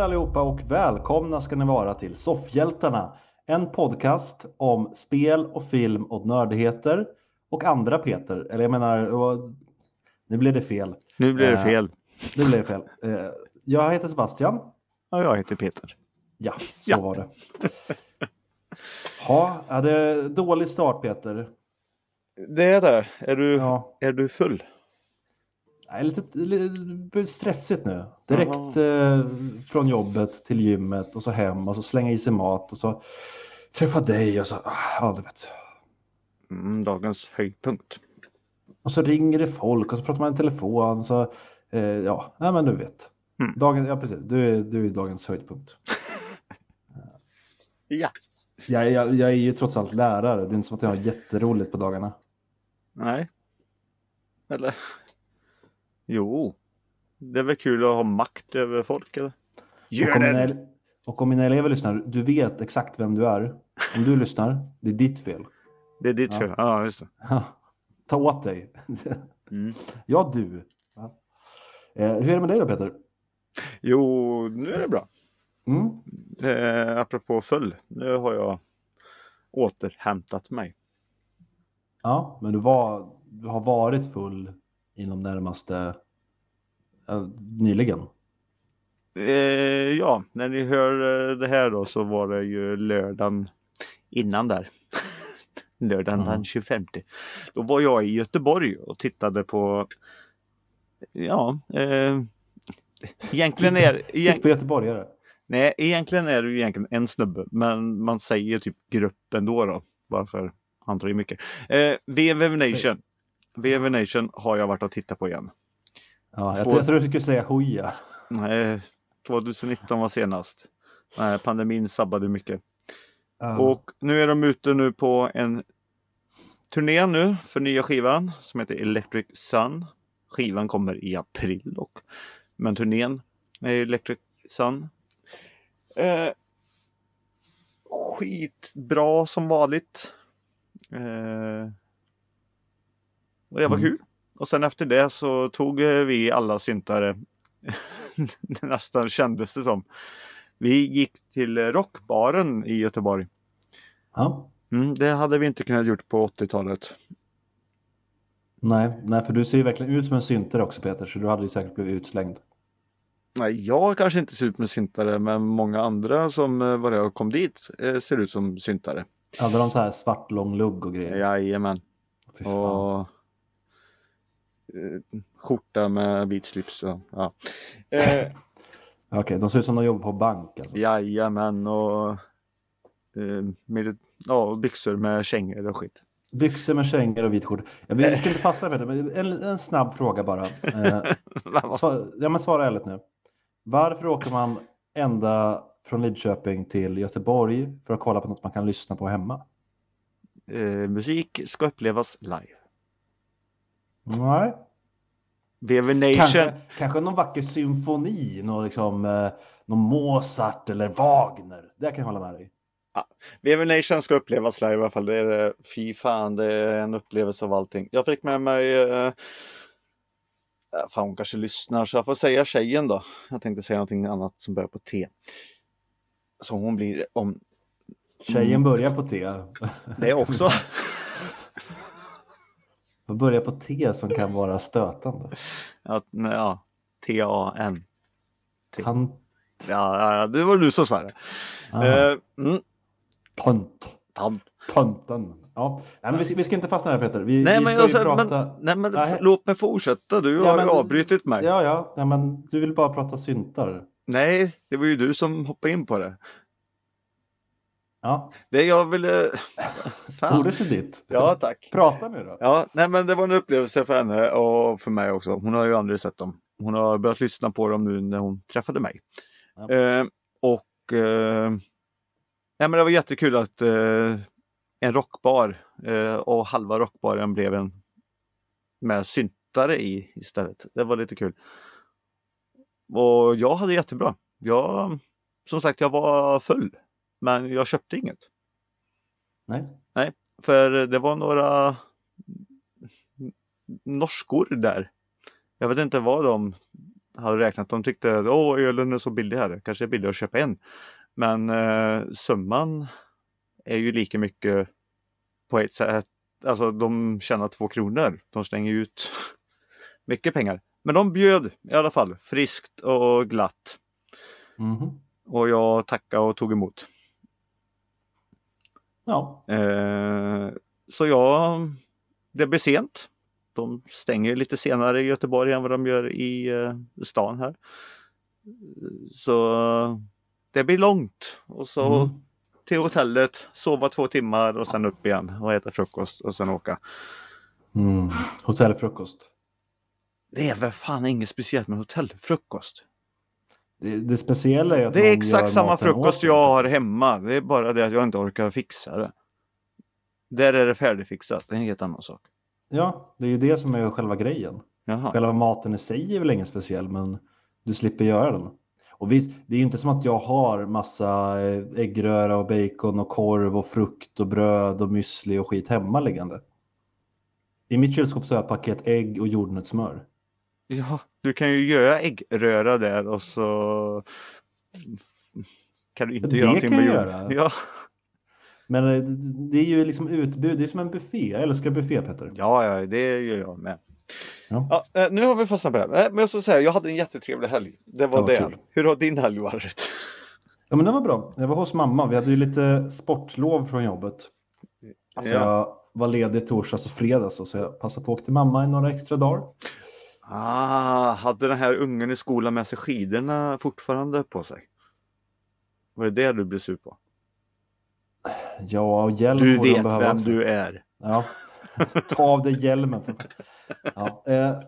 Allihopa och välkomna ska ni vara till Soffhjältarna. En podcast om spel och film och nördigheter och andra Peter. Eller jag menar, nu blev det fel. Nu blir det Eh, fel. Nu blev det fel. Eh, Jag heter Sebastian. Och jag heter Peter. Ja, så Ja. var det. Ja, är det dålig start Peter? Det är det. Är du, Ja, är du full? Är lite, lite stressigt nu. Direkt eh, från jobbet till gymmet och så hem och så slänga i sig mat och så träffa dig och så, ah, ja du vet. Mm, dagens höjdpunkt. Och så ringer det folk och så pratar man i telefon. Så, eh, ja, nej, men du vet. Mm. Dagen, ja, precis. Du är, du är dagens höjdpunkt. Ja. Jag, jag, jag är ju trots allt lärare. Det är inte som att jag har jätteroligt på dagarna. Nej. Eller? Jo. Det är väl kul att ha makt över folk eller? Och Gör om, mina, det! och om mina elever lyssnar, du vet exakt vem du är. Om du lyssnar, det är ditt fel. Det är ditt Ja. fel. Ja, just det. Ja, Ta åt dig. Mm. Ja, du. Ja. Eh, hur är det med dig då, Peter? Jo, nu är det bra. Mm? Eh, apropå full. Nu har jag återhämtat mig. Ja, men du, var, du har varit full inom närmaste nyligen. Eh, ja, när ni hör eh, det här då så var det ju lördagen innan där. lördagen Mm. den 25. Då var jag i Göteborg och tittade på Ja, eh, egentligen är egent, på göteborgare. nej, egentligen är det ju egentligen en snubbe, men man säger typ gruppen då då. Varför han tar i mycket. Eh, VV Nation. VV Nation har jag varit och tittat på igen. Ja, jag, jag tror du skulle säga hoja. Nej, 2019 var senast. Nej, pandemin sabbade mycket. Ja. Och nu är de ute nu på en turné nu för nya skivan som heter Electric Sun. Skivan kommer i april dock. Men turnén är Electric Sun. Eh, skitbra som vanligt. Eh, och det var Mm. kul. Och sen efter det så tog eh, vi alla syntare nästan kändes det som. Vi gick till rockbaren i Göteborg. Ja. Mm, det hade vi inte kunnat gjort på 80-talet. Nej, nej, för du ser ju verkligen ut som en syntare också Peter, så du hade ju säkert blivit utslängd. Nej, jag kanske inte ser ut med syntare, men många andra som eh, var där och kom dit eh, ser ut som syntare. Hade de så här svart lång lugg och grejer? Jajamän. Fy fan. Och skjorta med vit slips. Och, ja. Eh, Okej, de ser ut som de jobbar på bank alltså. jajamän och eh, med, ja, och byxor med kängor och skit. Byxor med kängor och vit skjorta. Ja, vi ska inte fastna Peter, men en, en snabb fråga bara. Eh, sva- ja, men svara ärligt nu. Varför åker man ända från Lidköping till Göteborg för att kolla på något man kan lyssna på hemma? eh, musik ska upplevas live. Nej. VV Nation. Kanske, kanske någon vacker symfoni, någon, liksom, eh, någon Mozart eller Wagner. Det kan jag hålla med dig. VV Nation ska upplevas live i alla fall. Det är det. Fy fan, det är en upplevelse av allting. Jag fick med mig eh, ja, Fan, hon kanske lyssnar så jag får säga tjejen då. Jag tänkte säga någonting annat som börjar på T. Så hon blir om Tjejen Mm. börjar på T. det också. Vad börjar på T som kan vara stötande? ja, ja, T-A-N. T. Tant. Ja, ja, ja, det var du som sa det. Ah, Eh, mm, Tönt. tant. Tönten. Ja. Nej, men vi, ska, vi ska inte fastna här Peter. Vi, Nej, vi men, alltså, prata... men, nej, men Nej. låt mig fortsätta. Du Ja, har men- ju avbrutit mig. Ja, ja. Nej, men du vill bara prata syntar. Nej, det var ju du som hoppade in på det. Ja, Det jag ville... Fan. ordet är ditt. Ja, tack. Prata nu då. Ja, nej men det var en upplevelse för henne och för mig också. Hon har ju aldrig sett dem. Hon har börjat lyssna på dem nu när hon träffade mig. Ja. Eh, och eh, nej, men det var jättekul att eh, en rockbar eh, och halva rockbaren blev en med syntare i istället. Det var lite kul. Och jag hade jättebra. Jag, som sagt, jag var full. Men jag köpte inget. Nej. För det var några norskor där. Jag vet inte vad de hade räknat. De tyckte att ölen är så billig här, kanske är billigare att köpa en. Men eh, summan är ju lika mycket på ett sätt. Alltså de tjänar två kronor. De slänger ut mycket pengar. Men de bjöd i alla fall friskt och glatt. Mm. Och jag tackade och tog emot. Ja. Eh, så jag, det blir sent. De stänger lite senare i Göteborg än vad de gör i eh, stan här. Så det blir långt och så Mm. till hotellet, sova två timmar och sen upp igen och äta frukost och sen åka. Mm. Hotellfrukost. Det är väl fan inget speciellt med hotellfrukost. Det, det speciella är att Det är exakt samma frukost jag har hemma. Det är bara det att jag inte orkar fixa det. Där är det färdigfixat, det är en helt annan sak. Ja, det är ju det som är själva grejen. Jaha. Själva maten i sig är väl ingen speciell, men du slipper göra den. Och visst, det är ju inte som att jag har massa eh, äggröra och bacon och korv och frukt och bröd och müsli och skit hemma liggande. I mitt kylskåp så har jag paket ägg och jordnötssmör. Ja, du kan ju göra äggröra där och så kan du inte Det göra någonting med jord. göra. Ja. Men eh, det är ju liksom utbud, det är som en buffé. Jag älskar buffé Peter. ja, ja, det gör jag med. Ja. Ja, eh, nu har vi fastnat på det. Eh, Men jag ska säga, jag hade en jättetrevlig helg. Det var Ja, vad det. Hur har din helg varit? Ja men det var bra. Jag var hos mamma. Vi hade ju lite sportlov från jobbet. Så Ja. jag var ledig torsdags och fredags och så jag passade på att åka till mamma i några extra dagar. Ah, hade den här ungen i skolan med sig skidorna fortfarande på sig? Var det det du blev sur på? Ja, och hjälm Du vet vem också. du är. Ja, ta av dig hjälmen. Ja. Eh,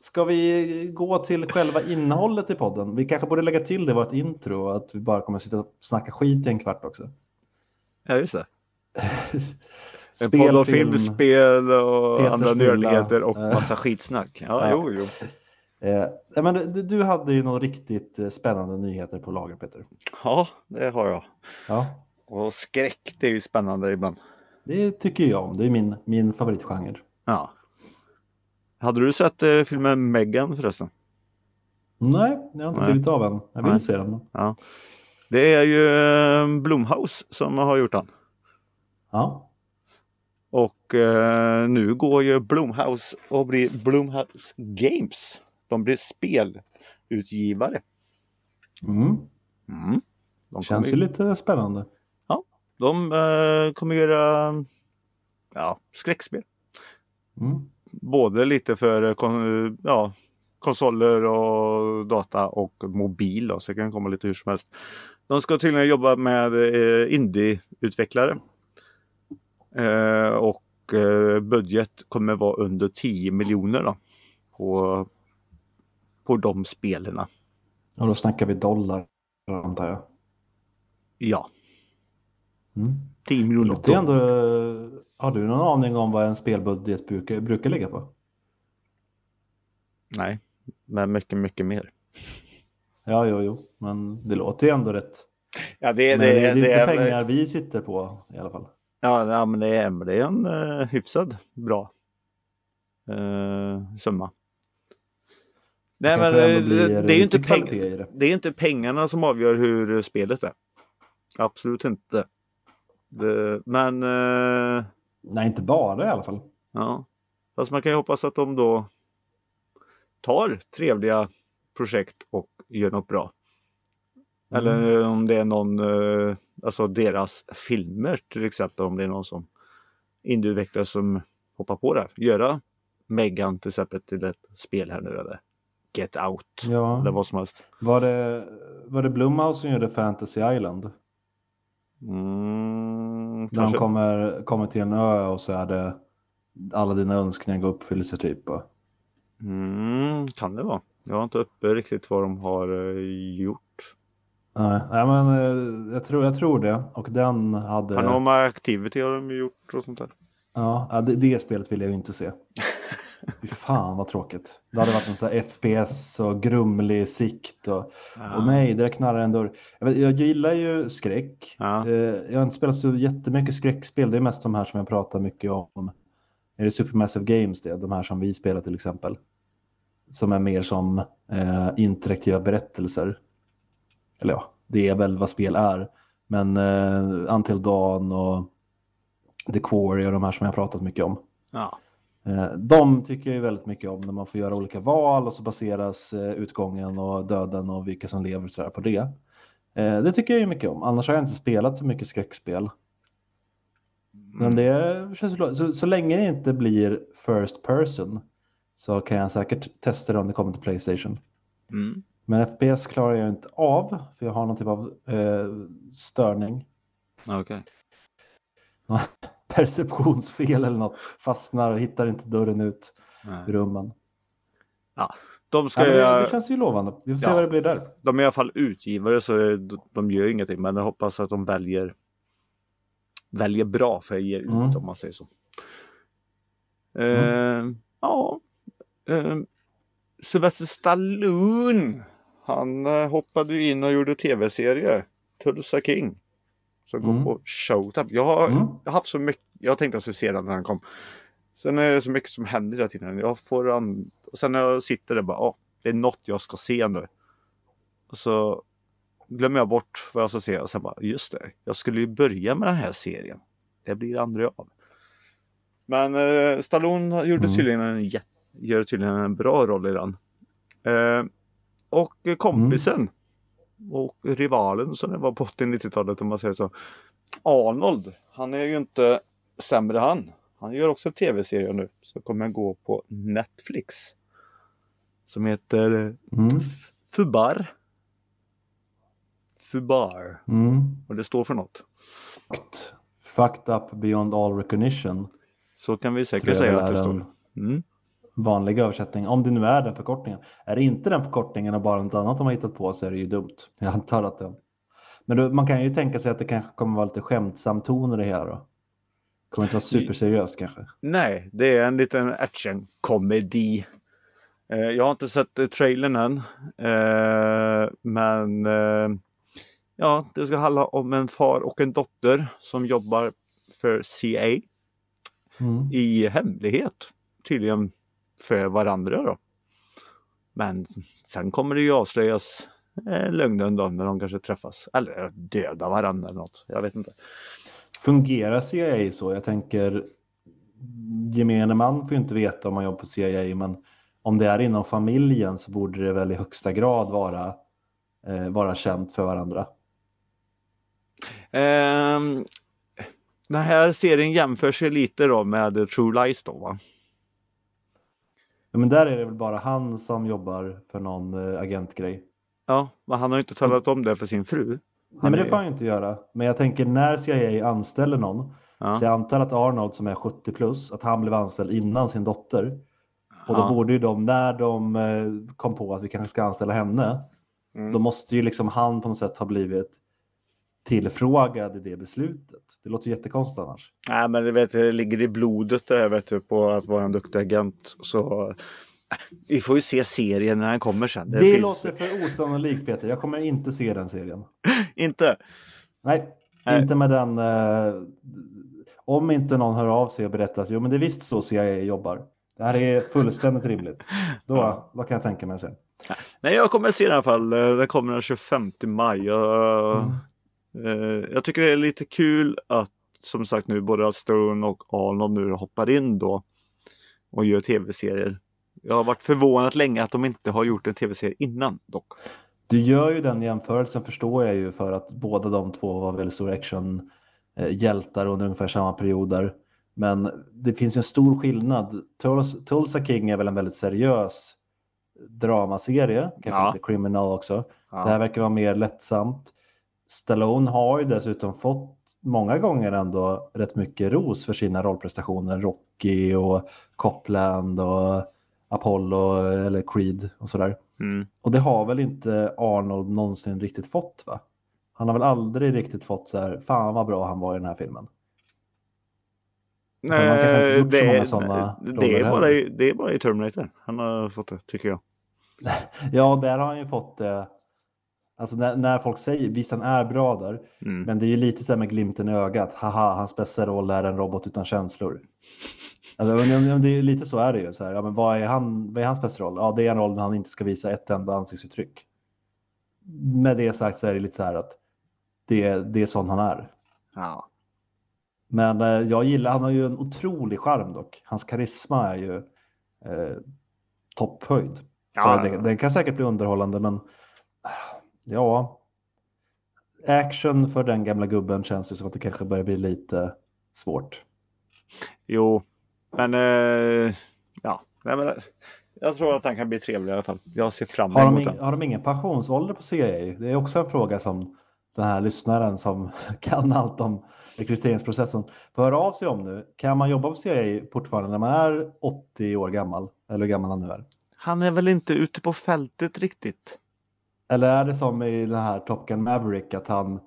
ska vi gå till själva innehållet i podden? Vi kanske borde lägga till det vårt intro och att vi bara kommer att sitta och snacka skit i en kvart också. Ja, just det. En Spel, podd om film. spel och Peters andra nördigheter och Eh. massa skitsnack. Ja, Ja. jo, jo. Eh, ja, men du, du hade ju några riktigt eh, spännande nyheter på lager Peter. Ja, det har jag. Ja, Och skräck, det är ju spännande ibland. det tycker jag om. Det är min, min favoritgenre. Ja. Hade du sett eh, filmen Megan förresten? Nej, det har inte Nej. blivit av än. Jag vill Nej. se den. Det är ju eh, Blumhouse som har gjort den. Ja, Och eh, nu går ju Blumhouse och blir Blumhouse Games. De blir spelutgivare. mm. Mm. De känns ju lite spännande. de eh, kommer göra ja, skräckspel. Mm. Både lite för eh, kon, ja, konsoler och data och mobil. Då, så det kan komma lite hur som helst. De ska tydligen jobba med eh, indie-utvecklare. Eh, och eh, budget kommer vara under 10 miljoner då, på, på de spelen. Och då snackar vi dollar antar jag. Ja, Mm. 10 Det miljoner dollar. ändå... Har du någon aning om vad en spelbudget brukar, brukar ligga på? Nej, men mycket, mycket mer. Ja, jo, jo, men det låter ju ändå rätt. Ja, det, Men det, är inte är- pengar vi sitter på i alla fall. Ja, ja men det är, det är en uh, hyfsad bra uh, summa. Nej, men eh, blir det är ju inte, peng, det. det är inte pengarna som avgör hur eh, spelet är. Absolut inte. Det, men eh, Nej, inte bara i alla fall. ja, fast man kan ju hoppas att de då tar trevliga projekt och gör något bra. Eller Mm. eh, om det är någon, eh, alltså deras filmer till exempel, om det är någon som indieutvecklare som hoppar på det. här. Göra Megan till exempel till ett spel här nu eller Get Out eller Ja. vad som helst. Var det, var det Blumhouse som gjorde Fantasy Island? Mm, När de kommer, kommer till en ö och så är det alla dina önskningar går uppfyllelse typ. Mm, kan det vara. Jag har inte uppe riktigt vad de har eh, gjort. Nej, nej, men eh, jag tror, jag tror det. Och den hade... Panama Activity har de gjort och sånt där. Ja, ja, det, det spelet vill jag ju inte se. Fy fan vad tråkigt. Det hade varit en sån här FPS och grumlig sikt och, och nej, där knarrar en dörr. Jag, vet, jag gillar ju skräck. Ja. Eh, jag har inte spelat så jättemycket skräckspel. Det är mest de här som jag pratar mycket om. Är det Supermassive Games det? De här som vi spelar till exempel. som är mer som eh, interaktiva berättelser. Eller ja, det är väl vad spel är. Men eh, Until Dawn och The Quarry och de här som jag pratat mycket om. Ja. Eh, de tycker jag ju väldigt mycket om när man får göra olika val och så baseras eh, utgången och döden och vilka som lever så på det. Eh, det tycker jag ju mycket om. Annars har jag inte spelat så mycket skräckspel. Men Mm. det känns så, så länge det inte blir first person så kan jag säkert testa det om det kommer till Playstation. Mm. Men FPS klarar jag inte av för jag har någon typ av eh, störning. Okej. Perceptionsfel eller något. Fastnar, hittar inte dörren ut Nej. i rummen. De, ska Ja, jag, det känns ju lovande. Vi får se Ja. vad det blir där. de är i alla fall utgivare så de gör ingenting men jag hoppas att de väljer väljer bra för att ge ut Mm. om man säger så. Eh, ja. Eh, Sylvester Stallone. Han eh, hoppade ju in och gjorde tv-serie. Tulsa King. Som Mm. går på Showtime. Jag har, Mm. haft så mycket. Jag tänkte att jag skulle se den när den kom. Sen är det så mycket som händer hela tiden. Jag får an... och Sen när jag sitter där bara, ja, det är något jag ska se nu. Och så glömmer jag bort vad jag ska se och sen bara, just det, jag skulle ju börja med den här serien. Det blir aldrig av. Men eh, Stallone gjorde Mm. tydligen en, gör tydligen en bra roll i den. Eh, och kompisen och rivalen som det var på 80-90-talet om man säger så. Arnold, han är ju inte sämre han. Han gör också tv-serier nu som kommer gå på Netflix. Som heter eh, Mm. Fubar. Fubar. Mm. Och det står för något. Fucked. Fucked up beyond all recognition. Så kan vi säkert säga att det står. Mm. Vanlig översättning. Om det nu är den förkortningen. Är det inte den förkortningen och bara något annat de har hittat på så är det ju dumt. Jag antar att det Men då, man kan ju tänka sig att det kanske kommer vara lite skämtsam ton i det hela då. Kommer inte vara superseriöst kanske. Nej, det är en liten actionkomedi. Eh, jag har inte sett eh, trailern än. Eh, men ja, det ska handla om en far och en dotter som jobbar för CIA Mm. i hemlighet. Tydligen för varandra då. Men sen kommer det ju avslöjas eh, lögnen då när de kanske träffas. Eller döda varandra eller något. Jag vet inte. Fungerar CIA så? Jag tänker gemene man får ju inte veta om man jobbar på CIA men om det är inom familjen så borde det väl i högsta grad vara, eh, vara känt för varandra. Ehm, den här serien jämför sig lite då med True Lies då va? Ja, men där är det väl bara han som jobbar för någon eh, agentgrej. Ja, men han har ju inte talat om det för sin fru. Nej, Han men det får han ju inte göra. Men jag tänker när CIA anställer någon, Ja. så jag antar att Arnold som är 70 plus, att han blev anställd innan sin dotter. Och då Ja. borde ju de, när de eh, kom på att vi kanske ska anställa henne, Mm. då måste ju liksom han på något sätt ha blivit tillfrågad i det beslutet. Det låter jättekonstigt annars. Nej, men det, vet, det ligger i blodet det här vet du, på att vara en duktig agent. Så vi får ju se serien när den kommer sen. Det, finns- låter för osannolikt Peter, jag kommer inte se den serien. Inte? Nej, Nej. inte med den. Eh, om inte någon hör av sig och berättar att jo, men det är visst så CIA jobbar. Det här är fullständigt rimligt. Då, Ja. vad kan jag tänka mig sen? Nej, jag kommer se den i alla fall. Eh, Den kommer den 25 maj. Jag, Mm. Eh, jag tycker det är lite kul att som sagt nu både Stone och Arnold nu hoppar in då och gör tv-serier. Jag har varit förvånad länge att de inte har gjort en tv-serie innan dock. Du gör ju den jämförelsen förstår jag ju för att båda de två var väldigt stora action eh, hjältar under ungefär samma perioder. Men det finns ju en stor skillnad. Tulsa, Tulsa King är väl en väldigt seriös dramaserie, kanske Ja. lite criminal också. Ja. Det här verkar vara mer lättsamt. Stallone har ju dessutom fått många gånger ändå rätt mycket ros för sina rollprestationer. Rocky och Copland och Apollo eller Creed och sådär. Mm. Och det har väl inte Arnold någonsin riktigt fått va? Han har väl aldrig riktigt fått så här, fan vad bra han var i den här filmen. Så man kanske inte gjort så många sådana det, roller är bara i, det är bara i Terminator han har fått det, tycker jag. Ja, där har han ju fått det. Alltså när, när folk säger, visst han är bra där, Mm. men det är ju lite så här med glimten i ögat. Haha, hans bästa roll är en robot utan känslor. Alltså, det är lite så är det ju. Så här, ja, men vad, är han, vad är hans bästa roll? Ja, det är en roll när han inte ska visa ett enda ansiktsuttryck. Med det sagt så är det lite så här att det, det är sån han är. Ja. Men eh, jag gillar, han har ju en otrolig charm dock. Hans karisma är ju eh, topphöjd. Ja. Den, den kan säkert bli underhållande men ja. Action för den gamla gubben känns ju som att det kanske börjar bli lite svårt. Jo, men eh, ja, nej, men, jag tror att han kan bli trevlig i alla fall. Jag ser fram emot har de, har de ingen pensionsålder på CIA? Det är också en fråga som den här lyssnaren som kan allt om rekryteringsprocessen får höra av sig om nu. Kan man jobba på CIA fortfarande när man är 80 år gammal? Eller hur gammal han nu är? Han är väl inte ute på fältet riktigt? Eller är det som i den här Top Gun Maverick att han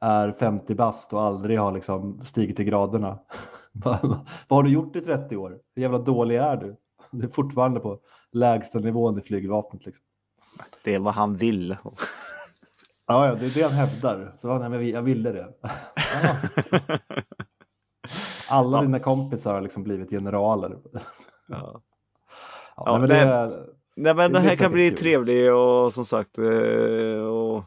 är 50 bast och aldrig har liksom stigit i graderna? Vad har du gjort i 30 år? Hur jävla dålig är du? Det är fortfarande på lägsta nivån i flygvapnet. Liksom. Det är vad han vill. Ja, ja, det är det han hävdar. Så nej, men jag ville det. Alla ja. dina kompisar har liksom blivit generaler. Ja. ja, ja men det, det, nej, men det, här kan bli kul. trevlig och som sagt. Eh, och,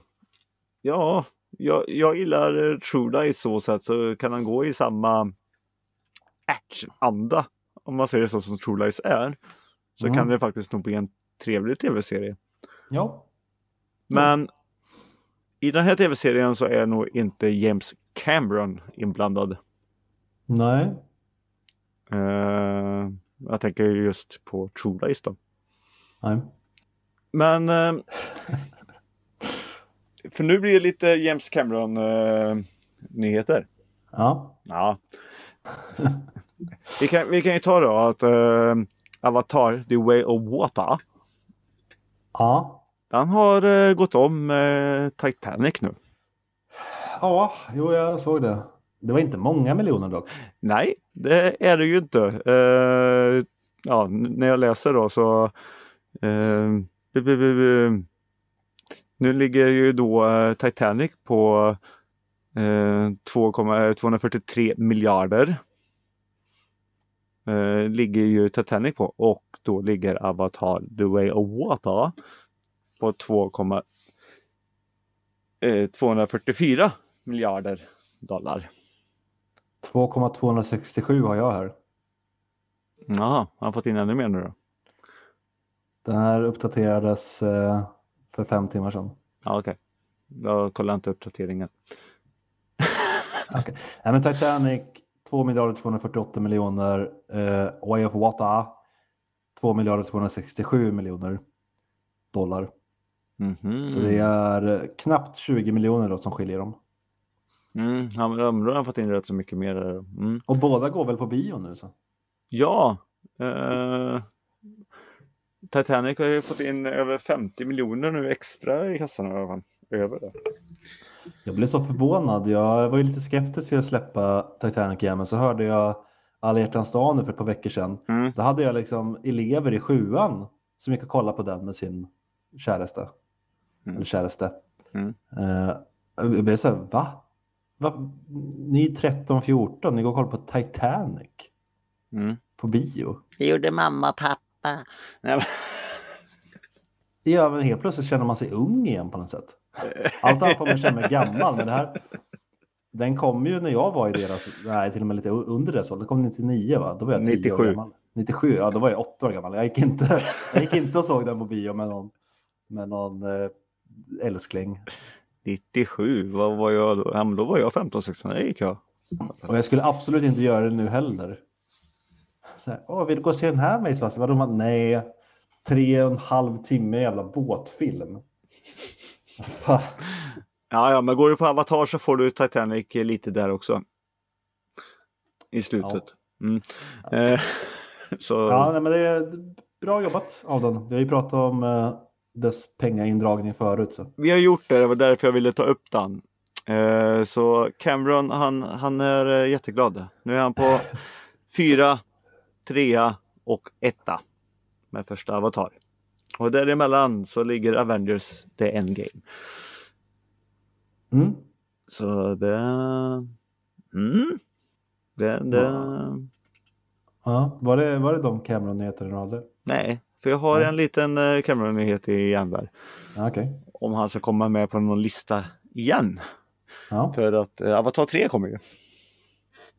ja, jag, jag gillar True i så sätt så kan han gå i samma actionanda om man säger det så som True Lies är. Så mm. kan det faktiskt nog bli en trevlig tv-serie. Ja. Men i den här tv-serien så är nog inte James Cameron inblandad. Nej. Uh, jag tänker just på True Lies då. Nej. Men uh, för nu blir det lite James Cameron uh, nyheter. Ja. Ja. vi, kan, vi kan ju ta då att Avatar The Way of Water. Ja. Den har eh, gått om eh, Titanic nu. Ja, jo jag såg det. Det var inte många miljoner dock. Nej, det är det ju inte. Uh, ja, när jag läser då så uh, nu ligger ju då uh, Titanic på 243 miljarder. ligger ju Titanic på och då ligger Avatar The Way of Water på 2,244 eh, miljarder dollar. 2,267 har jag här. Ja, har han fått in ännu mer nu då? Den här uppdaterades eh, för fem timmar sedan. Ja, Okej, okay. då kollar jag inte uppdateringen. okay. ja, men Titanic 2 miljarder 248 miljoner. Eh, Way of Water 2 miljarder 267 miljoner dollar. Mm -hmm. Så det är knappt 20 miljoner då som skiljer dem. Mm, han, han har fått in rätt så mycket mer. Mm. Och båda går väl på bio nu så? Ja. Eh, Titanic har ju fått in över 50 miljoner nu extra i kassan i alla fall. Över det. Jag blev så förvånad. Jag var ju lite skeptisk till att släppa Titanic igen men så hörde jag Alla hjärtans dag nu för ett par veckor sedan. Mm. Då hade jag liksom elever i sjuan som gick och kollade på den med sin käraste mm. eller käraste. Mm. Uh, jag blev så här, va? va? Ni är 13-14, ni går och kollar på Titanic. Mm. På bio. Det gjorde mamma och pappa. Ja, men helt plötsligt känner man sig ung igen på något sätt. Allt annat får man känna mig gammal, men det här den kom ju när jag var i deras, nej till och med lite under det så, den kom 99 va? Då var jag 97. år gammal. 97, ja då var jag 8 år gammal. Jag gick inte, jag gick inte och såg den på bio med någon, med någon eh, älskling. 97, vad var jag då? Ja, men då var jag 15-16 när gick jag. Och jag skulle absolut inte göra det nu heller. Så här, Åh, vill du gå och se den här med Isvassi? Vadå? Nej, tre och en halv timme jävla båtfilm. ja, ja, men går du på Avatar så får du Titanic lite där också. I slutet. Ja. Mm. Eh, så... Ja, nej, men det är bra jobbat av den. Vi har ju pratat om eh, dess pengaindragning förut. Så. Vi har gjort det, det var därför jag ville ta upp den. Eh, så Cameron, han, han är eh, jätteglad. Nu är han på fyra, trea och etta med första Avatar. Och däremellan så ligger Avengers The Endgame. Mm. Så det... Mm. Det, det... Ja, var det, var det de Cameron-nyheterna du hade? Nej, för jag har Nej. en liten eh, Cameron-nyhet igen där. Ja, Okej. Om han ska komma med på någon lista igen. Ja. För att eh, Avatar 3 kommer ju.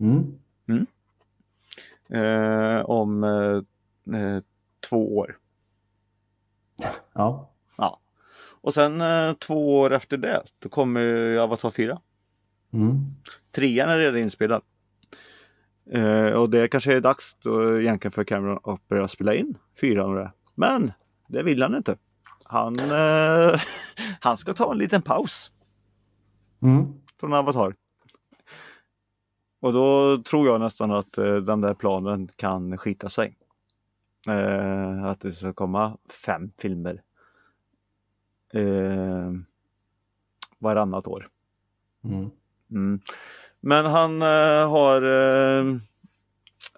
Mm. Eh, om eh, eh, två år. Ja. Ja. Och sen två år efter det, då kommer Avatar 4. Mm. Trean är redan inspelad. Eh, och det kanske är dags då egentligen för Cameron att börja spela in fyran och det. Men det vill han inte. Han, eh, han ska ta en liten paus Mm. från Avatar. Och då tror jag nästan att eh, den där planen kan skita sig. Eh, att det ska komma fem filmer eh, varannat år. Mm. Mm. Men han eh, har eh,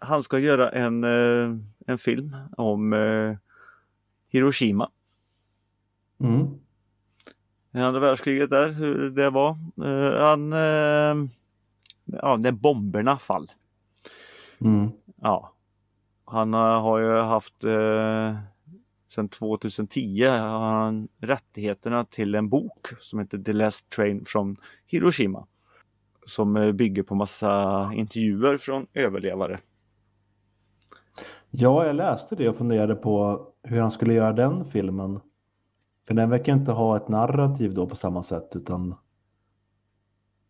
Han ska göra en, eh, en film om eh, Hiroshima. Mm. I andra världskriget där, hur det var. Han Ja, när bomberna fall. Mm. Ja. Han eh, har ju haft eh, Sedan 2010 har han rättigheterna till en bok som heter The Last Train from Hiroshima. Som eh, bygger på massa intervjuer från överlevare. Ja, jag läste det och funderade på hur han skulle göra den filmen. För den verkar inte ha ett narrativ då på samma sätt utan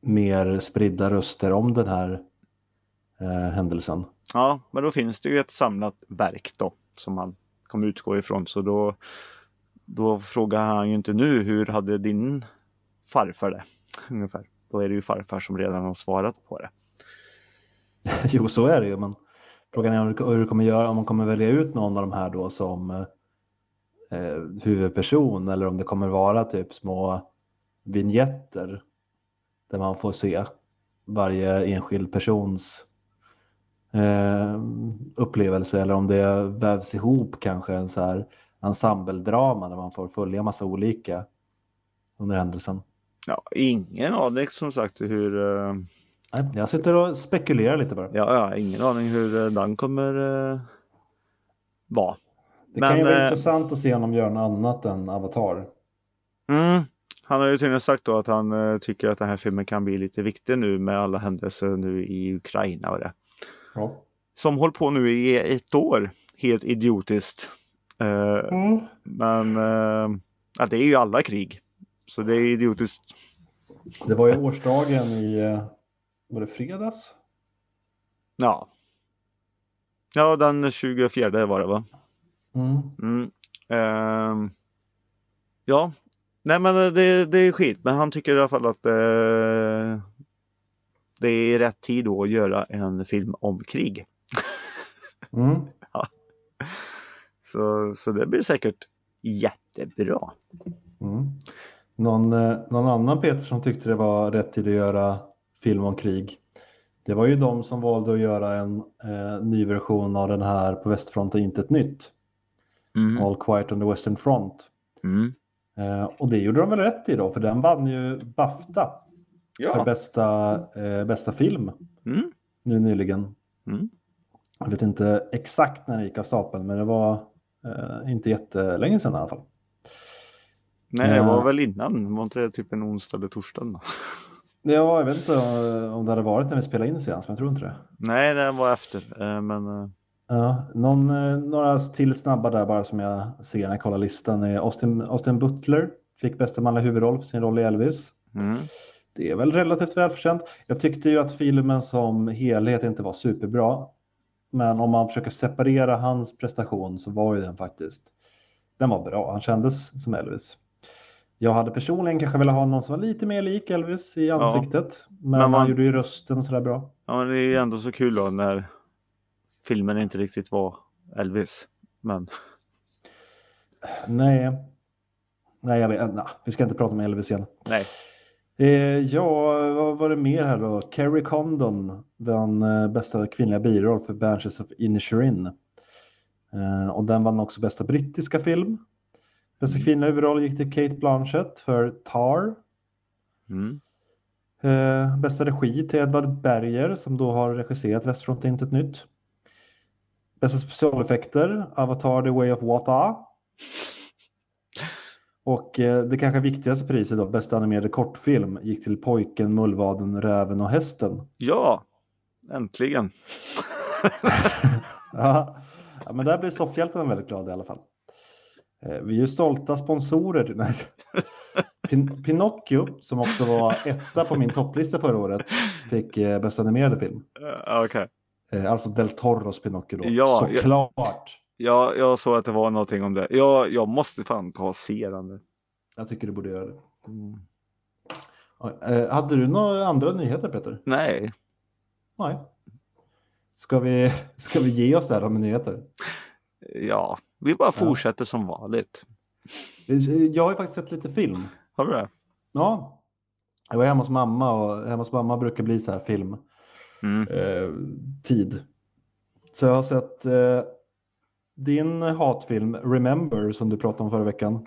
mer spridda röster om den här eh, händelsen. Ja, men då finns det ju ett samlat verk då som han kommer utgå ifrån. Så då, då frågar han ju inte nu hur hade din farfar det? Ungefär. Då är det ju farfar som redan har svarat på det. jo, så är det ju, men frågan är hur du kommer göra, om man kommer välja ut någon av de här då som eh, huvudperson eller om det kommer vara typ små vignetter där man får se varje enskild persons eh, upplevelse eller om det vävs ihop kanske en så här ensembledrama där man får följa massa olika under händelsen. Ja, ingen aning som sagt hur Nej, jag sitter och spekulerar lite bara. Ja, ja ingen aning hur eh, den kommer eh, vara. Det kan ju vara eh, intressant att se honom göra något annat än Avatar. Mm. Han har ju tydligen sagt då att han eh, tycker att den här filmen kan bli lite viktig nu med alla händelser nu i Ukraina och det. Ja. Som håller på nu i ett år. Helt idiotiskt. Eh, Men eh, ja, det är ju alla krig. Så det är idiotiskt. Det var ju årsdagen i, eh, var det fredags? Ja. Ja, den 24 var det va? Mm. Mm. Ehm, ja, nej men eh, det, det är skit. Men han tycker i alla fall att eh, det är rätt tid då att göra en film om krig. Mm. Så, så det blir säkert jättebra. Mm. Någon, eh, någon annan Peter som tyckte det var rätt tid att göra film om krig. Det var ju de som valde att göra en eh, ny version av den här På västfronten inte ett nytt. Mm. All Quiet on the Western Front. Mm. Eh, och det gjorde de väl rätt i då, för den vann ju Bafta för Ja. bästa, eh, bästa film Mm. nu nyligen. Mm. Jag vet inte exakt när det gick av stapeln, men det var eh, inte jättelänge sedan i alla fall. Nej, det var Eh. väl innan. Var inte det typ en onsdag eller torsdag? Ja, jag vet inte om det hade varit när vi spelade in senast, men jag tror inte det. Nej, det var efter. Eh, Men Ja, någon, eh, några till snabba där bara som jag ser när jag kollar listan är Austin, Austin Butler. Fick bästa manliga huvudroll för sin roll i Elvis. mm. Det är väl relativt välförtjänt. Jag tyckte ju att filmen som helhet inte var superbra. Men om man försöker separera hans prestation så var ju den faktiskt, den var bra. Han kändes som Elvis. Jag hade personligen kanske velat ha någon som var lite mer lik Elvis i ansiktet. Men, Men han man- gjorde ju rösten och sådär bra. ja, men det är ju ändå så kul då när filmen inte riktigt var Elvis. Men Nej, nej jag vet, nej, vi ska inte prata om Elvis igen. nej. Eh, ja, vad var det mer här då? Carrie Condon vann eh, bästa kvinnliga biroll för Banshees of Inisherin. Eh, och den vann också bästa brittiska film. Bästa kvinnliga huvudroll gick till Kate Blanchett för Tar. Mm. Eh, bästa regi till Edvard Berger som då har regisserat Västfront inte ett nytt. Bästa specialeffekter, Avatar The Way of Water. Och eh, det kanske viktigaste priset då, bästa animerade kortfilm, gick till Pojken, Mullvaden, Räven och Hästen. Ja, äntligen. ja. ja, men där blir soffhjälten väldigt glad i alla fall. Eh, vi är ju stolta sponsorer. Pin Pinocchio, som också var etta på min topplista förra året, fick eh, bästa animerade film. Uh, okay. Eh, alltså Del Toros Pinocchio då. Ja, Såklart. Ja, jag såg att det var någonting om det. Jag, jag måste fan ta och se den. Jag tycker du borde göra det. Mm. Eh, hade du några andra nyheter Peter? Nej. Nej. Ska vi, ska vi ge oss där med nyheter? Ja, vi bara fortsätter ja. som vanligt. Jag har ju faktiskt sett lite film. Har du det? Ja. Jag var hemma hos mamma och hemma hos mamma brukar bli så här film. Mm. Eh, tid. Så jag har sett eh, din hatfilm Remember som du pratade om förra veckan.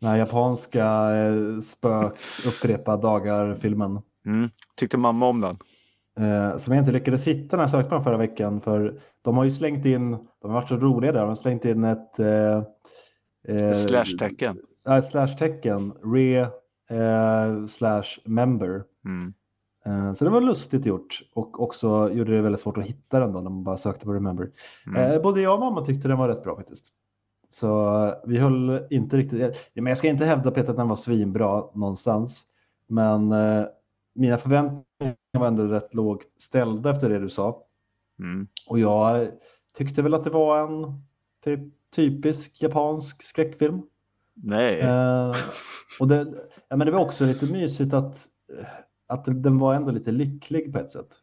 Den här japanska eh, spök upprepa dagar-filmen. Mm. Tyckte mamma om den? Eh, som jag inte lyckades hitta när jag sökte på den förra veckan. För de har ju slängt in, de har varit så roliga där, de har slängt in ett... Eh, eh, slash-tecken. Ja, ett slash-tecken. Re eh, slash member. Mm. Eh, så det var lustigt gjort och också gjorde det väldigt svårt att hitta den då när man bara sökte på Remember. Mm. Eh, både jag och mamma tyckte den var rätt bra faktiskt. Så eh, vi höll inte riktigt, men jag ska inte hävda Peter att den var svinbra någonstans. Men mina förväntningar var ändå rätt lågt ställda efter det du sa. Mm. Och jag tyckte väl att det var en typ, typisk japansk skräckfilm. Nej. Eh, och det, ja, men det var också lite mysigt att att den var ändå lite lycklig på ett sätt.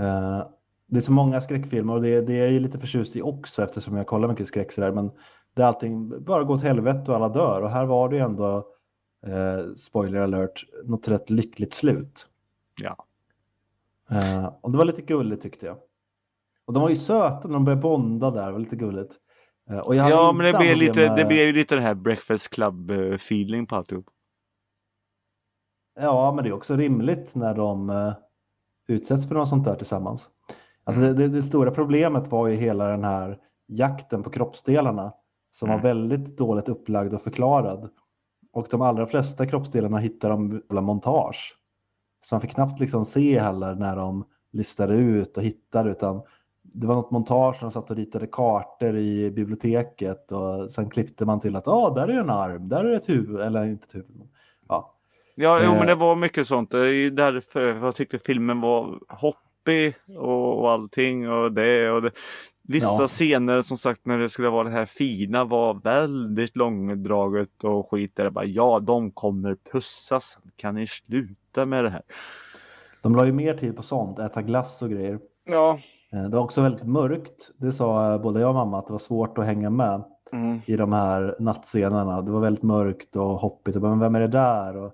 Uh, det är så många skräckfilmer och det, det är jag lite förtjust i också eftersom jag kollar mycket skräck sådär. Men det är allting bara går åt helvete och alla dör. Och här var det ju ändå, uh, spoiler alert, något rätt lyckligt slut. Ja. Uh, och det var lite gulligt tyckte jag. Och de var ju söta när de började bonda där, det var lite gulligt. ja, men det blir, lite, med... det blir ju lite den här Breakfast Club-feeling på alltihop. Ja, men det är också rimligt när de uh, utsätts för något sånt där tillsammans. Alltså det, det, det, stora problemet var ju hela den här jakten på kroppsdelarna som mm. var väldigt dåligt upplagd och förklarad. Och de allra flesta kroppsdelarna hittar de via montage. Så man fick knappt liksom se heller när de listade ut och hittade utan det var något montage när de satt och ritade kartor i biblioteket och sen klippte man till att ah, där är en arm, där är ett huvud, eller inte ett huvud. Ja, jo, men det eh. var mycket sånt. Det är därför jag tyckte filmen var hoppig och, och allting och det. Och det. Vissa ja. scener som sagt när det skulle vara det här fina var väldigt långdraget och skit. Där det bara, ja, de kommer pussas. Kan ni sluta med det här? De la ju mer tid på sånt, äta glass och grejer. Ja. Eh, det var också väldigt mörkt. Det sa både jag och mamma att det var svårt att hänga med mm. i de här nattscenerna. Det var väldigt mörkt och hoppigt. Och bara, men vem är det där? Och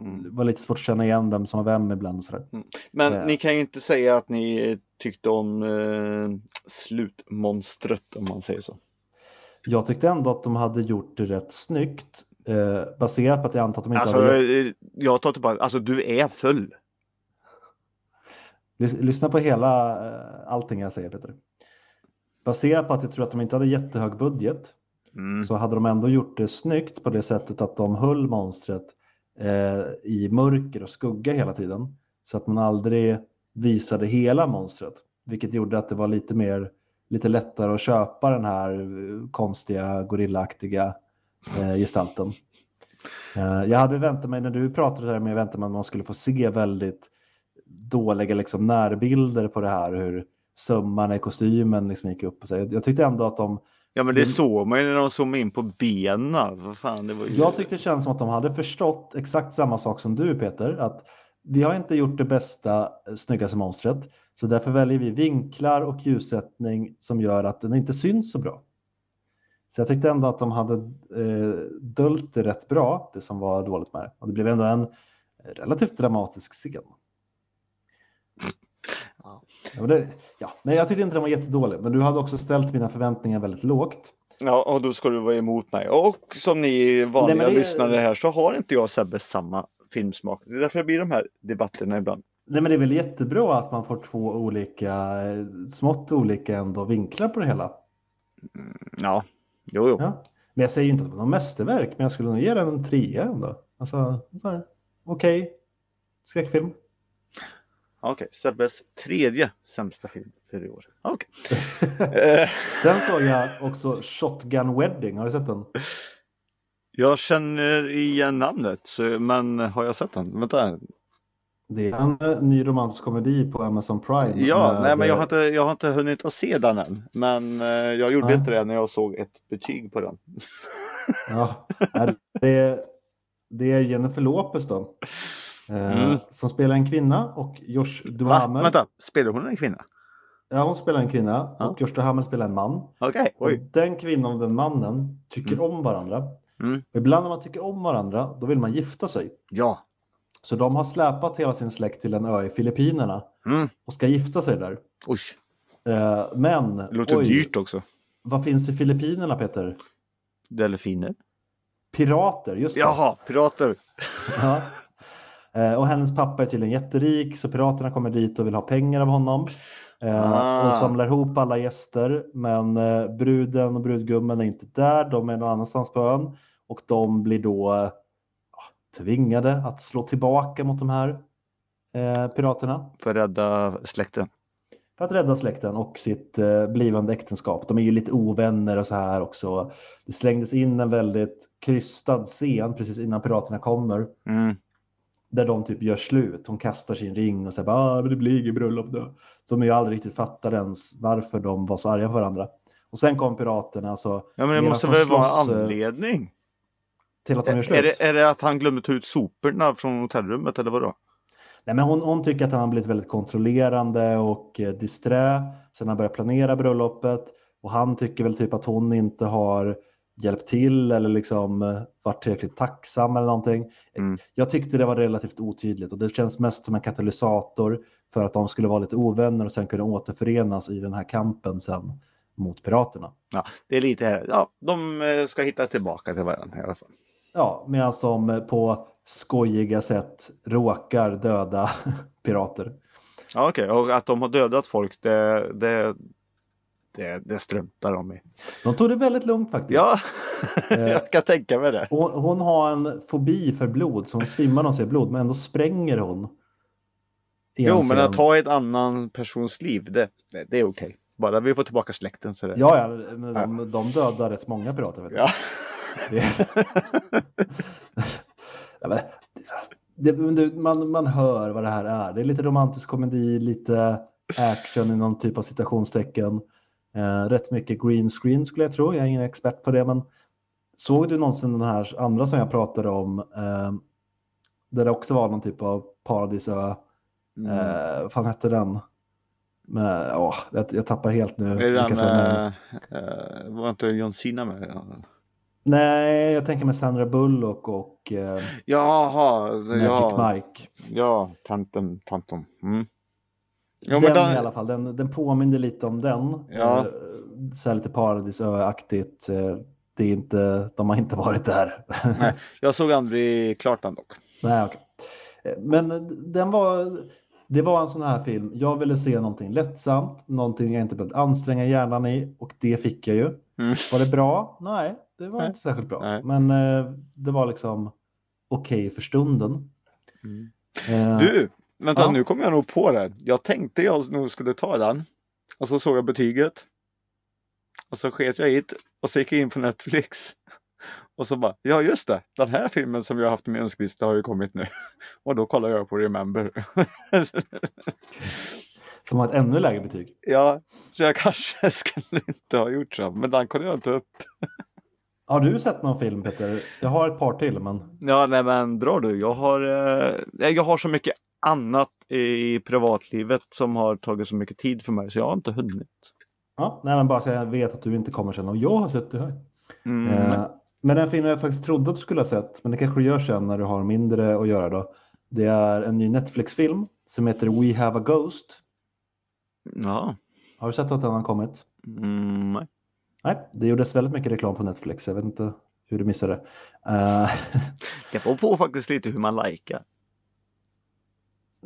Mm. Det var lite svårt att känna igen vem som var vem ibland. Och sådär. Mm. Men eh. ni kan ju inte säga att ni tyckte om eh, slutmonstret om man säger så. Jag tyckte ändå att de hade gjort det rätt snyggt. Eh, baserat på att jag antar att de inte alltså, hade... Eh, jag tar tillbaka, alltså du är full. Lyssna på hela eh, allting jag säger Peter. Baserat på att jag tror att de inte hade jättehög budget mm. så hade de ändå gjort det snyggt på det sättet att de höll monstret eh, i mörker och skugga hela tiden. Så att man aldrig visade hela monstret. Vilket gjorde att det var lite mer lite lättare att köpa den här eh, konstiga gorillaaktiga eh, gestalten. Eh, jag hade väntat mig, när du pratade där med jag väntade mig att man skulle få se väldigt dåliga liksom, närbilder på det här, hur sömmarna i kostymen liksom gick upp. Och så. Jag, jag tyckte ändå att de Ja men det mm. såg man ju när de zoomade in på benen. fan, det var ju... Jag tyckte det kändes som att de hade förstått exakt samma sak som du Peter. Att vi har inte gjort det bästa eh, snyggaste monstret. Så därför väljer vi vinklar och ljussättning som gör att den inte syns så bra. Så jag tyckte ändå att de hade eh, döljt det rätt bra, det som var dåligt med det. Och det blev ändå en relativt dramatisk scen. Ja. Det, ja, men jag tyckte inte den var jättedålig, men du hade också ställt mina förväntningar väldigt lågt. Ja, och då ska du vara emot mig. Och som ni vanliga Nej, det... lyssnare här så har inte jag och Sebbe samma filmsmak. Det är därför det blir de här debatterna ibland. Nej men det är väl jättebra att man får två olika, smått olika ändå vinklar på det hela. Mm, ja, jo, jo. Ja. Men jag säger inte att det var något mästerverk, men jag skulle nog ge den en trea ändå. Alltså, okej, okay. skräckfilm. Okej, okay. Sebbes tredje sämsta film för i år. Okay. Sen såg jag också Shotgun Wedding, har du sett den? Jag känner igen namnet, men har jag sett den? Vänta. Det är en eh, ny romantisk komedi på Amazon Prime. Ja, nej, men jag har, inte, jag har inte hunnit att se den än. Men eh, jag gjorde nej. inte det när jag såg ett betyg på den. ja, det är, det är Jennifer Lopez då. Eh, mm. Som spelar en kvinna och Josh Duhamel. Va? Vänta, spelar hon en kvinna? Ja, hon spelar en kvinna ja. och Josh Duhamel spelar en man. Okay. Den kvinnan och den mannen tycker mm. om varandra. Mm. ibland när man tycker om varandra, då vill man gifta sig. Ja. Så de har släpat hela sin släkt till en ö i Filippinerna mm. och ska gifta sig där. Oj. Eh, men... Det låter oj, dyrt också. Vad finns i Filippinerna, Peter? Delfiner. Pirater, just det. Jaha, pirater. ja. Eh, och hennes pappa är tydligen jätterik så piraterna kommer dit och vill ha pengar av honom. Eh, ah. Och samlar ihop alla gäster men eh, bruden och brudgummen är inte där, de är någon annanstans på ön. Och de blir då tvingade att slå tillbaka mot de här eh, piraterna. För att rädda släkten? För att rädda släkten och sitt eh, blivande äktenskap. De är ju lite ovänner och så här också. Det slängdes in en väldigt krystad scen precis innan piraterna kommer. Mm. Där de typ gör slut. Hon kastar sin ring och säger ah, det blir inget bröllop då. Som ju aldrig riktigt fattar ens varför de var så arga på varandra. Och sen kom piraterna. Så ja men det måste väl vara en eh, anledning? till att de gör slut. Är det, är det att han glömde ta ut soporna från hotellrummet eller vadå? Nej, men hon, hon tycker att han har blivit väldigt kontrollerande och eh, disträ sen han började planera bröllopet. Och han tycker väl typ att hon inte har hjälpt till eller liksom eh, varit tillräckligt tacksam eller någonting. Mm. Jag tyckte det var relativt otydligt och det känns mest som en katalysator för att de skulle vara lite ovänner och sen kunna återförenas i den här kampen sen mot piraterna. Ja, det är lite, ja, de eh, ska hitta tillbaka till varandra i alla fall. Ja, medan de på skojiga sätt råkar döda pirater. Ja, Okej, okay. och att de har dödat folk det, det, det, det struntar de i. De tog det väldigt lugnt faktiskt. Ja, jag kan tänka mig det. Hon, hon, har en fobi för blod, så hon svimmar när hon ser blod, men ändå spränger hon. Jo, men att ta ett annan persons liv, det, det, är okej. Okay. Bara vi får tillbaka släkten så det... Ja, ja, men de, de dödar rätt många pirater. Vet ja. det, det, man, man hör vad det här är. Det är lite romantisk komedi, lite action i någon typ av citationstecken. Eh, rätt mycket green screen skulle jag tro. Jag är ingen expert på det, men såg du någonsin den här andra som jag pratade om? Eh, där det också var någon typ av paradisö. Mm. Eh, vad fan hette den? Men, åh, jag, jag tappar helt nu. Är det den med, äh, var inte John Cena med? Nej, jag tänker med Sandra Bullock och eh, Jaha, Magic ja. Mike. Ja, tanten, tantum. Mm. Jo, den, den i alla fall, den, den påminner lite om den. Ja. Eh, så lite paradisöaktigt. Eh, det är inte, de har inte varit där. Nej, jag såg aldrig klart den dock. Nej, okay. Eh, men den var, det var en sån här film. Jag ville se någonting lättsamt, någonting jag inte behövde anstränga hjärnan i och det fick jag ju. Mm. Var det bra? Nej, det var Nej. inte särskilt bra. Nej. Men det var liksom okej okay för stunden. Mm. Eh, du, vänta ja. nu kommer jag nog på det. Jag tänkte jag nog skulle ta den. Och så såg jag betyget. Och så sket jag hit och så gick jag in på Netflix. Och så bara, ja just det, den här filmen som jag haft i min önskelista har ju kommit nu. Och då kollar jag på Remember. Som har ett ännu lägre betyg? Ja, så jag kanske skulle inte ha gjort så, men den kunde jag inte upp. Har du sett någon film Peter? Jag har ett par till men. Ja, nej men drar du. Jag har, eh, jag har så mycket annat i privatlivet som har tagit så mycket tid för mig så jag har inte hunnit. Ja, nej men bara så jag vet att du inte kommer sen och jag har sett det här. Mm. Eh, men en film jag faktiskt trodde att du skulle ha sett, men det kanske du gör sen när du har mindre att göra då. Det är en ny Netflix-film som heter We Have a Ghost. Ja. Har du sett att den har kommit? Mm, nej. Nej, det gjordes väldigt mycket reklam på Netflix. Jag vet inte hur du missade det. Uh... det beror på faktiskt lite hur man likar.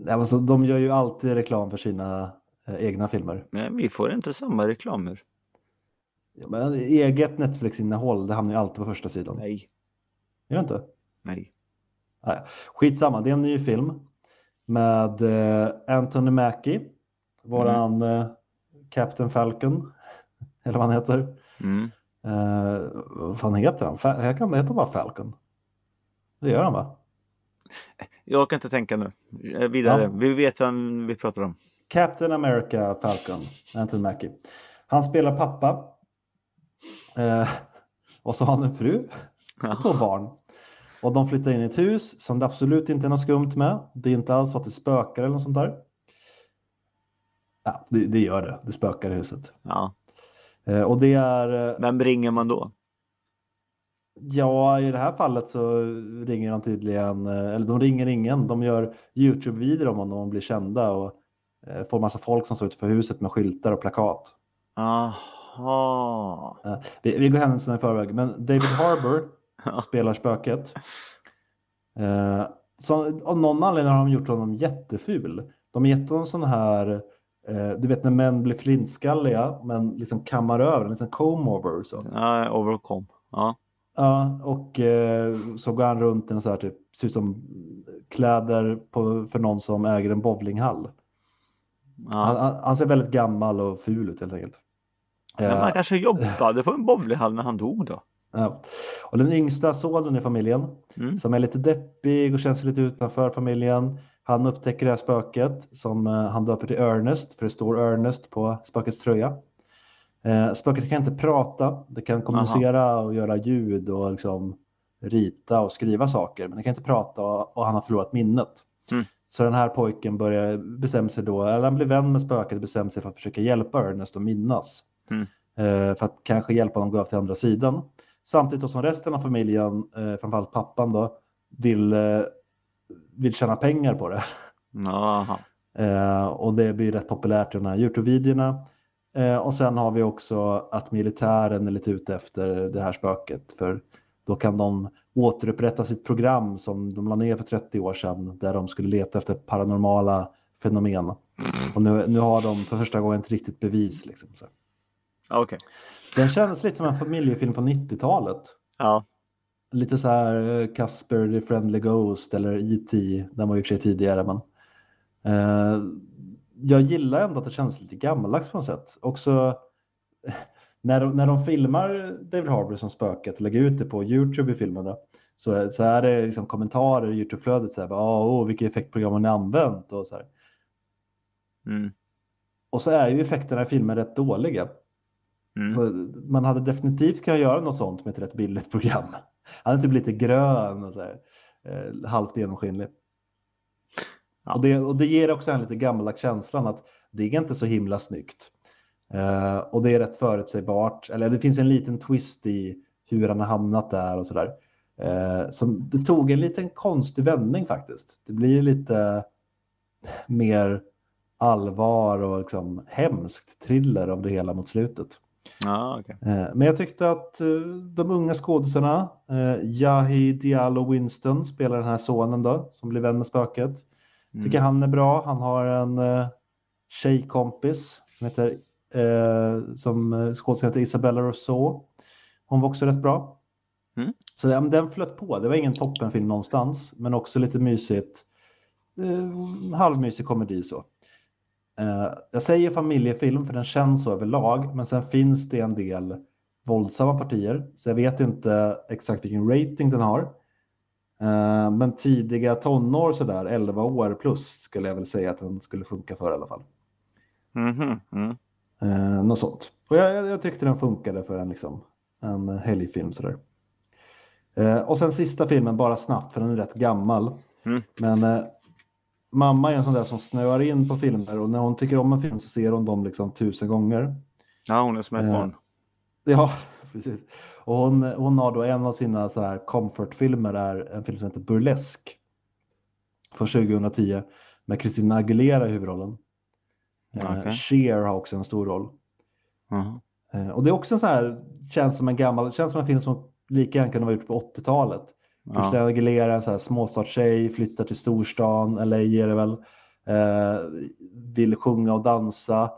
Alltså, de gör ju alltid reklam för sina eh, egna filmer. Men vi får inte samma reklamer. Ja, men eget Netflix-innehåll, det hamnar ju alltid på första sidan. Nej. Gör det inte? Nej. Nej. Skitsamma, det är en ny film med eh, Anthony Mackie, våran eh, Captain Falcon, eller vad han heter. Mm. Eh, vad fan heter han? Fa- heter han heter han bara Falcon? Det gör han va? Jag kan inte tänka nu. Eh, Vidare. Ja. Vi vet vem vi pratar om. Captain America Falcon, Anthony Mackie. Han spelar pappa. Eh, och så har han en fru och två barn. Och de flyttar in i ett hus som det absolut inte är något skumt med. Det är inte alls så att det spökar eller något sånt där. Ja, det, det gör det. Det spökar i huset. Ja. Eh, och det är, eh, Vem ringer man då? Ja i det här fallet så ringer de tydligen, eh, eller de ringer ingen. De gör YouTube-videor om honom och blir kända och eh, får massa folk som står utanför huset med skyltar och plakat. Aha. Eh, Vi, vi går händelserna i förväg, men David Harbour spelar spöket. Så, av någon anledning har de gjort honom jätteful. De har gett honom sån här, du vet när män blir flintskalliga men liksom kammar över, en liten comb-over. Så. Ja, overcome. Ja. Ja, och eh, så går han runt i en så här typ, ser ut som kläder på, för någon som äger en bowlinghall. Han, ja. han, han ser väldigt gammal och ful ut helt enkelt. Men Eh, man kanske jobbade på en bowlinghall när han dog då? Ja. Och den yngsta sonen i familjen Mm. som är lite deppig och känns lite utanför familjen. Han upptäcker det här spöket som eh, han döper till Ernest, för det står Ernest på spökets tröja. Eh, spöket kan inte prata, det kan kommunicera och göra ljud och liksom rita och skriva saker, men det kan inte prata och, han har förlorat minnet. Mm. Så den här pojken börjar bestämma sig då, eller han blir vän med spöket och bestämmer sig för att försöka hjälpa Ernest att minnas. Mm. Eh, för att kanske hjälpa honom att gå över till andra sidan. Samtidigt som resten av familjen, eh, framförallt pappan då, vill, eh, vill tjäna pengar på det. Eh, och det blir rätt populärt i de här Youtube-videorna. Eh, och sen har vi också att militären är lite ute efter det här spöket. För då kan de återupprätta sitt program som de la ner för 30 år sedan. Där de skulle leta efter paranormala fenomen. Och nu, nu har de för första gången ett riktigt bevis. Liksom, så. Okej. Den känns lite som en familjefilm från 90-talet. Ja. Lite så här eh, Casper the Friendly Ghost eller E.T. Den var och för sig tidigare men. Eh, jag gillar ändå att det känns lite gammaldags på något sätt. Också när de, när de filmar David Harbour som spöket och lägger ut det på YouTube i filmen då, så, så är det liksom kommentarer i YouTube-flödet så här, "Ah, åh, vilka effektprogram har ni använt och så här. Mm. Och så är ju effekterna i filmen rätt dåliga. Mm. Så man hade definitivt kunnat göra något sånt med ett rätt billigt program. Han är typ lite grön och så här, eh, halvt genomskinlig. Ja. Och, det, och det ger också en lite gammaldags känslan att det är inte så himla snyggt. Eh, och det är rätt förutsägbart. Eller det finns en liten twist i hur han har hamnat där och sådär. Eh, som det tog en liten konstig vändning faktiskt. Det blir lite mer allvar och liksom hemskt thriller av det hela mot slutet. Ja, okej. Eh, Men jag tyckte att de unga skådisarna, Yahi Diallo Winston spelar den här sonen då, som blir vän med spöket. Mm. Tycker han är bra. Han har en eh, tjejkompis som heter eh, som eh, skådespelare heter Isabella Rousseau. Hon var också rätt bra. Mm. Så men den flöt på. Det var ingen toppenfilm någonstans, men också lite mysigt. Eh, halvmysig komedi så. Eh, jag säger familjefilm för den känns så överlag, men sen finns det en del våldsamma partier, så jag vet inte exakt vilken rating den har. Eh, men tidiga tonår sådär, 11 år plus skulle jag väl säga att den skulle funka för i alla fall. Mhm, mm. Eh, något sånt. Och jag, jag, tyckte den funkade för en, liksom, en helgfilm sådär. Eh, och sen sista filmen, bara snabbt, för den är rätt gammal. Mm. Men eh, mamma är en sån där som snöar in på filmer och när hon tycker om en film så ser hon dem liksom tusen gånger. Ja, hon är som ett barn. Ja, precis. Och hon, hon har då en av sina så här comfortfilmer är en film som heter Burlesque. Från 2010 med Christina Aguilera i huvudrollen. Eh, Okej. Cher har också en stor roll. Mhm. Eh, och det är också en så här, känns som en gammal, känns som en film som lika gärna kunde vara gjort på 80-talet. Ja. Christina Aguilera, en så här småstadstjej, flyttar till storstan, LA är det väl. eh, vill sjunga och dansa,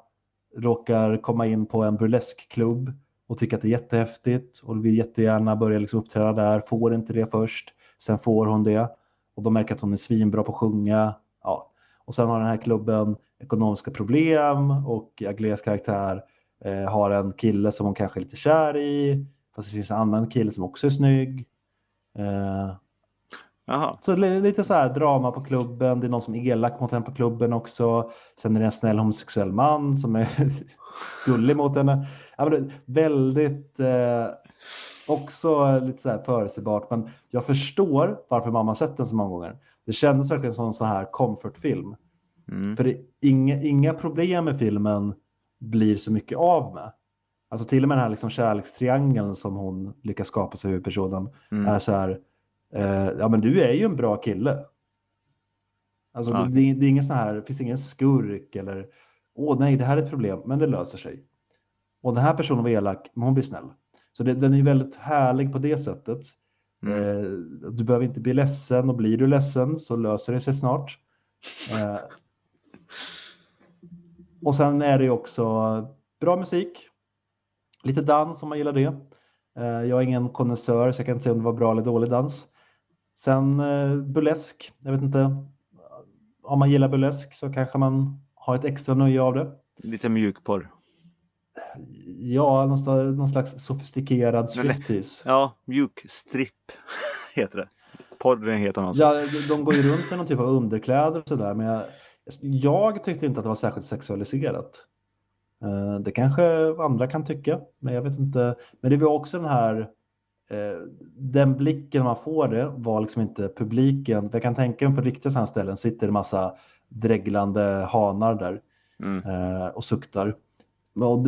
råkar komma in på en burleskklubb och tycker att det är jättehäftigt och vill jättegärna börja liksom uppträda där, får inte det först, sen får hon det och de märker att hon är svinbra på att sjunga. Ja. Och sen har den här klubben ekonomiska problem och Agleas karaktär eh, har en kille som hon kanske är lite kär i, fast det finns en annan kille som också är snygg. Eh, Jaha. så lite så här drama på klubben, det är någon som är elak mot henne på klubben också. Sen är det en snäll homosexuell man som är gullig mot henne. Ja, men väldigt, eh, också lite så här förutsägbart, men jag förstår varför mamma sett den så många gånger. Det kändes verkligen som en sån här comfortfilm. Mm. För det, inga, inga problem med filmen blir så mycket av med. Alltså till och med den här liksom kärlekstriangeln som hon lyckas skapa sig huvudpersonen Mm. är så här, eh, ja men du är ju en bra kille. Alltså Ja. det, det, är ingen sån här, det finns ingen skurk eller, åh nej det här är ett problem, men det löser sig. Och den här personen var elak, men hon blir snäll. Så det, den är ju väldigt härlig på det sättet. Mm. Eh, du behöver inte bli ledsen och blir du ledsen så löser det sig snart. Eh, och sen är det också bra musik. Lite dans om man gillar det. Eh, jag är ingen konnässör så jag kan inte säga om det var bra eller dålig dans. Sen eh, burlesk, jag vet inte. Om man gillar burlesk så kanske man har ett extra nöje av det. Lite mjukporr. Ja, någon, slags sofistikerad striptease. Ja, mjukstripp heter det. Porren heter något. Ja, de- går ju runt i någon typ av underkläder och sådär, men jag, jag tyckte inte att det var särskilt sexualiserat. Eh, Det kanske andra kan tycka, men jag vet inte. Men det var också den här, den blicken man får det var liksom inte publiken. Jag kan tänka mig på riktiga sådana ställen sitter det massa dreglande hanar där Mm. eh, och suktar.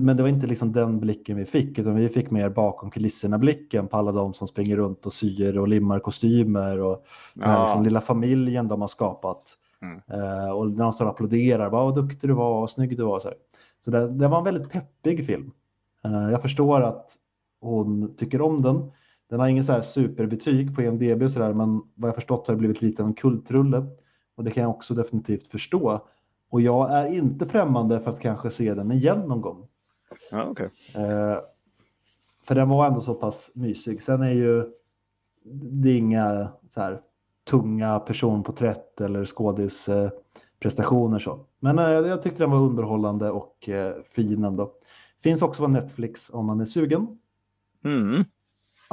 Men det var inte liksom den blicken vi fick, utan vi fick mer bakom kulisserna blicken på alla de som springer runt och syr och limmar kostymer och den här Ja. liksom lilla familjen de har skapat. Mm. Eh, och när de står och applåderar, bara, vad duktig du var, vad snygg du var. Så, här. så det, det var en väldigt peppig film. Eh, jag förstår att hon tycker om den. Den har ingen så här superbetyg på IMDB och sådär, men vad jag förstått har det blivit lite av en kultrulle. Och det kan jag också definitivt förstå. Och jag är inte främmande för att kanske se den igen någon gång. Ja, okej. Eh, för den var ändå så pass mysig. Sen är ju det är inga så här tunga personporträtt eller skådisprestationer så. Men eh, jag tyckte den var underhållande och eh, fin ändå. Finns också på Netflix om man är sugen. Mm.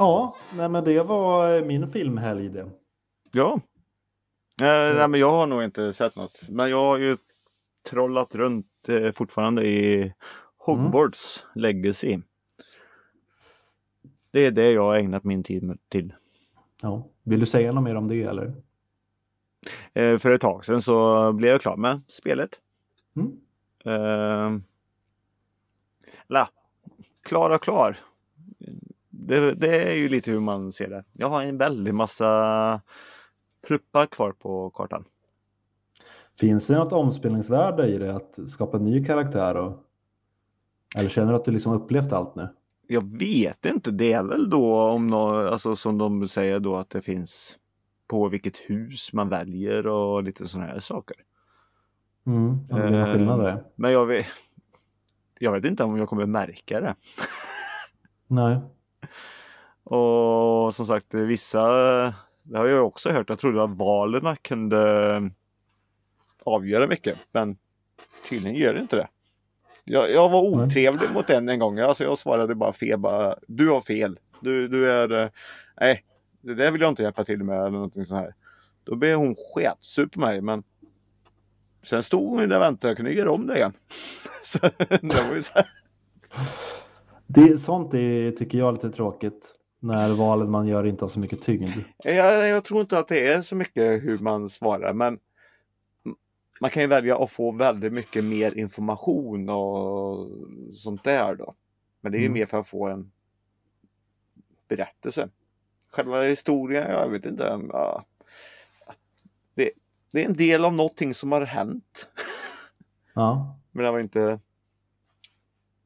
Ja, nej, men det var eh, min filmhelg det. Ja. Eh, nej, men jag har nog inte sett något. Men jag har ju trollat runt eh, fortfarande i Hogwarts Legacy. Det är det jag har ägnat min tid till. Ja. Vill du säga något mer om det eller? Eh, för ett tag sedan så blev jag klar med spelet. Mm. Eh, la, klar och klar. Det, det är ju lite hur man ser det. Jag har en väldig massa pluppar kvar på kartan. Finns det något omspelningsvärde i det att skapa en ny karaktär? Och... Eller känner du att du liksom upplevt allt nu? Jag vet inte, det är väl då om nå alltså som de säger då att det finns på vilket hus man väljer och lite sådana här saker. Mm. Det blir någon Eh? Men jag vet, jag vet inte om jag kommer märka det. Nej. Och som sagt vissa, det har jag också hört, jag trodde att valen kunde avgöra mycket. Men tydligen gör det inte det. Jag, jag var otrevlig mot en en gång. Alltså jag svarade bara fel. Bara, du har fel. Du, du är... eh, Nej, det där vill jag inte hjälpa till med eller någonting sånt här. Då blev hon sketsur på mig men Sen stod hon där och väntade. Jag kunde göra om det igen. Så det var ju så här. Det, sånt är, tycker jag är lite tråkigt. När valen man gör inte har så mycket tyngd. Jag, jag tror inte att det är så mycket hur man svarar men man kan ju välja att få väldigt mycket mer information och sånt där då. Men det är ju Mm. mer för att få en berättelse. Själva historien, jag vet inte. Ja. Det, det är en del av någonting som har hänt. Ja, Men det var inte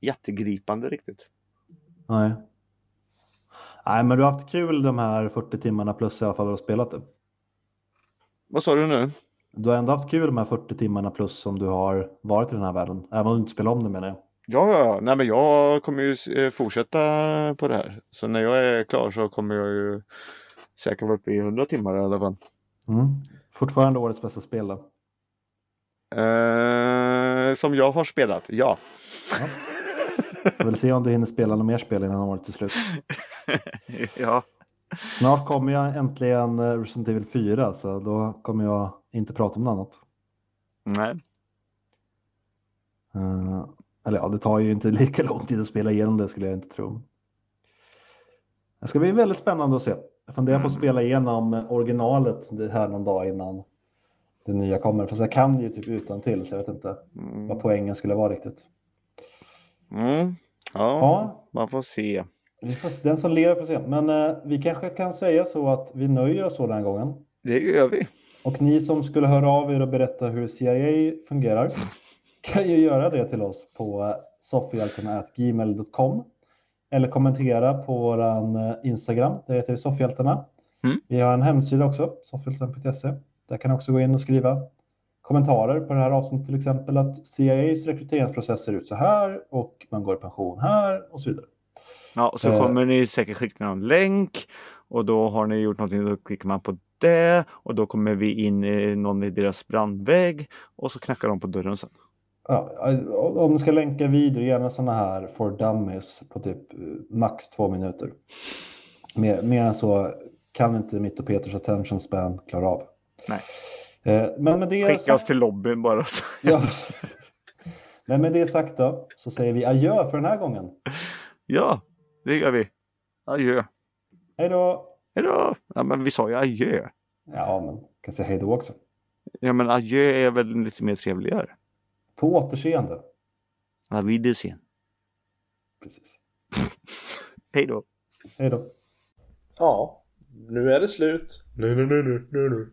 jättegripande riktigt. Nej. Nej, men du har haft kul de här 40 timmarna plus i alla fall och spelat det. Vad sa du nu? du har ändå haft kul de här 40 timmarna plus som du har varit i den här världen. Även om du inte spelar om det menar jag. Ja, ja, ja. Nej, men jag kommer ju eh, fortsätta på det här. Så när jag är klar så kommer jag ju säkert vara uppe i 100 timmar i alla fall. Mm. Fortfarande årets bästa spel då? Eh, som jag har spelat, ja. ja. Får väl se om du hinner spela något mer spel innan året är slut. ja. Snart kommer jag äntligen eh, Resident Evil 4 så då kommer jag inte prata om något annat. Nej. Uh, eller ja, det tar ju inte lika lång tid att spela igenom det skulle jag inte tro. Det ska bli väldigt spännande att se. Jag funderar på att mm. spela igenom originalet det här någon dag innan det nya kommer. Fast jag kan ju typ utan till så jag vet inte mm. vad poängen skulle vara riktigt. Mm. Ja, ja, man får se. Den som lever får se. Men eh, vi kanske kan säga så att vi nöjer oss så den gången. Det gör vi. Och ni som skulle höra av er och berätta hur CIA fungerar kan ju göra det till oss på soffhjältarna.gmail.com eller kommentera på vår eh, Instagram. Det heter Soffhjältarna. Mm. Vi har en hemsida också, soffhjältarna.se. Där kan ni också gå in och skriva kommentarer på det här avsnittet, till exempel att CIAs rekryteringsprocess ser ut så här och man går i pension här och så vidare. Ja, och så eh. kommer ni säkert skicka någon länk och då har ni gjort någonting, då klickar man på det och då kommer vi in i någon i deras brandvägg och så knackar de på dörren sen. Ja, om ni ska länka vidare, gärna sådana här for dummies på typ eh, max två minuter. Mer, mer än så kan inte mitt och Peters attention span klara av. Nej. Eh, men med det Skicka sagt... oss till lobbyn bara. Ja. Men med det sagt då så säger vi adjö för den här gången. Ja, det gör vi. Adjö. Hej då. Hej då. Ja, men vi sa ju adjö. Ja, men kan säga hej då också. Ja, men adjö är väl lite mer trevligare. På återseende. Ja, Wiedersehen. Precis. hej då. Hej då. Ja, nu är det slut. Nu, nu, nu, nu, nu.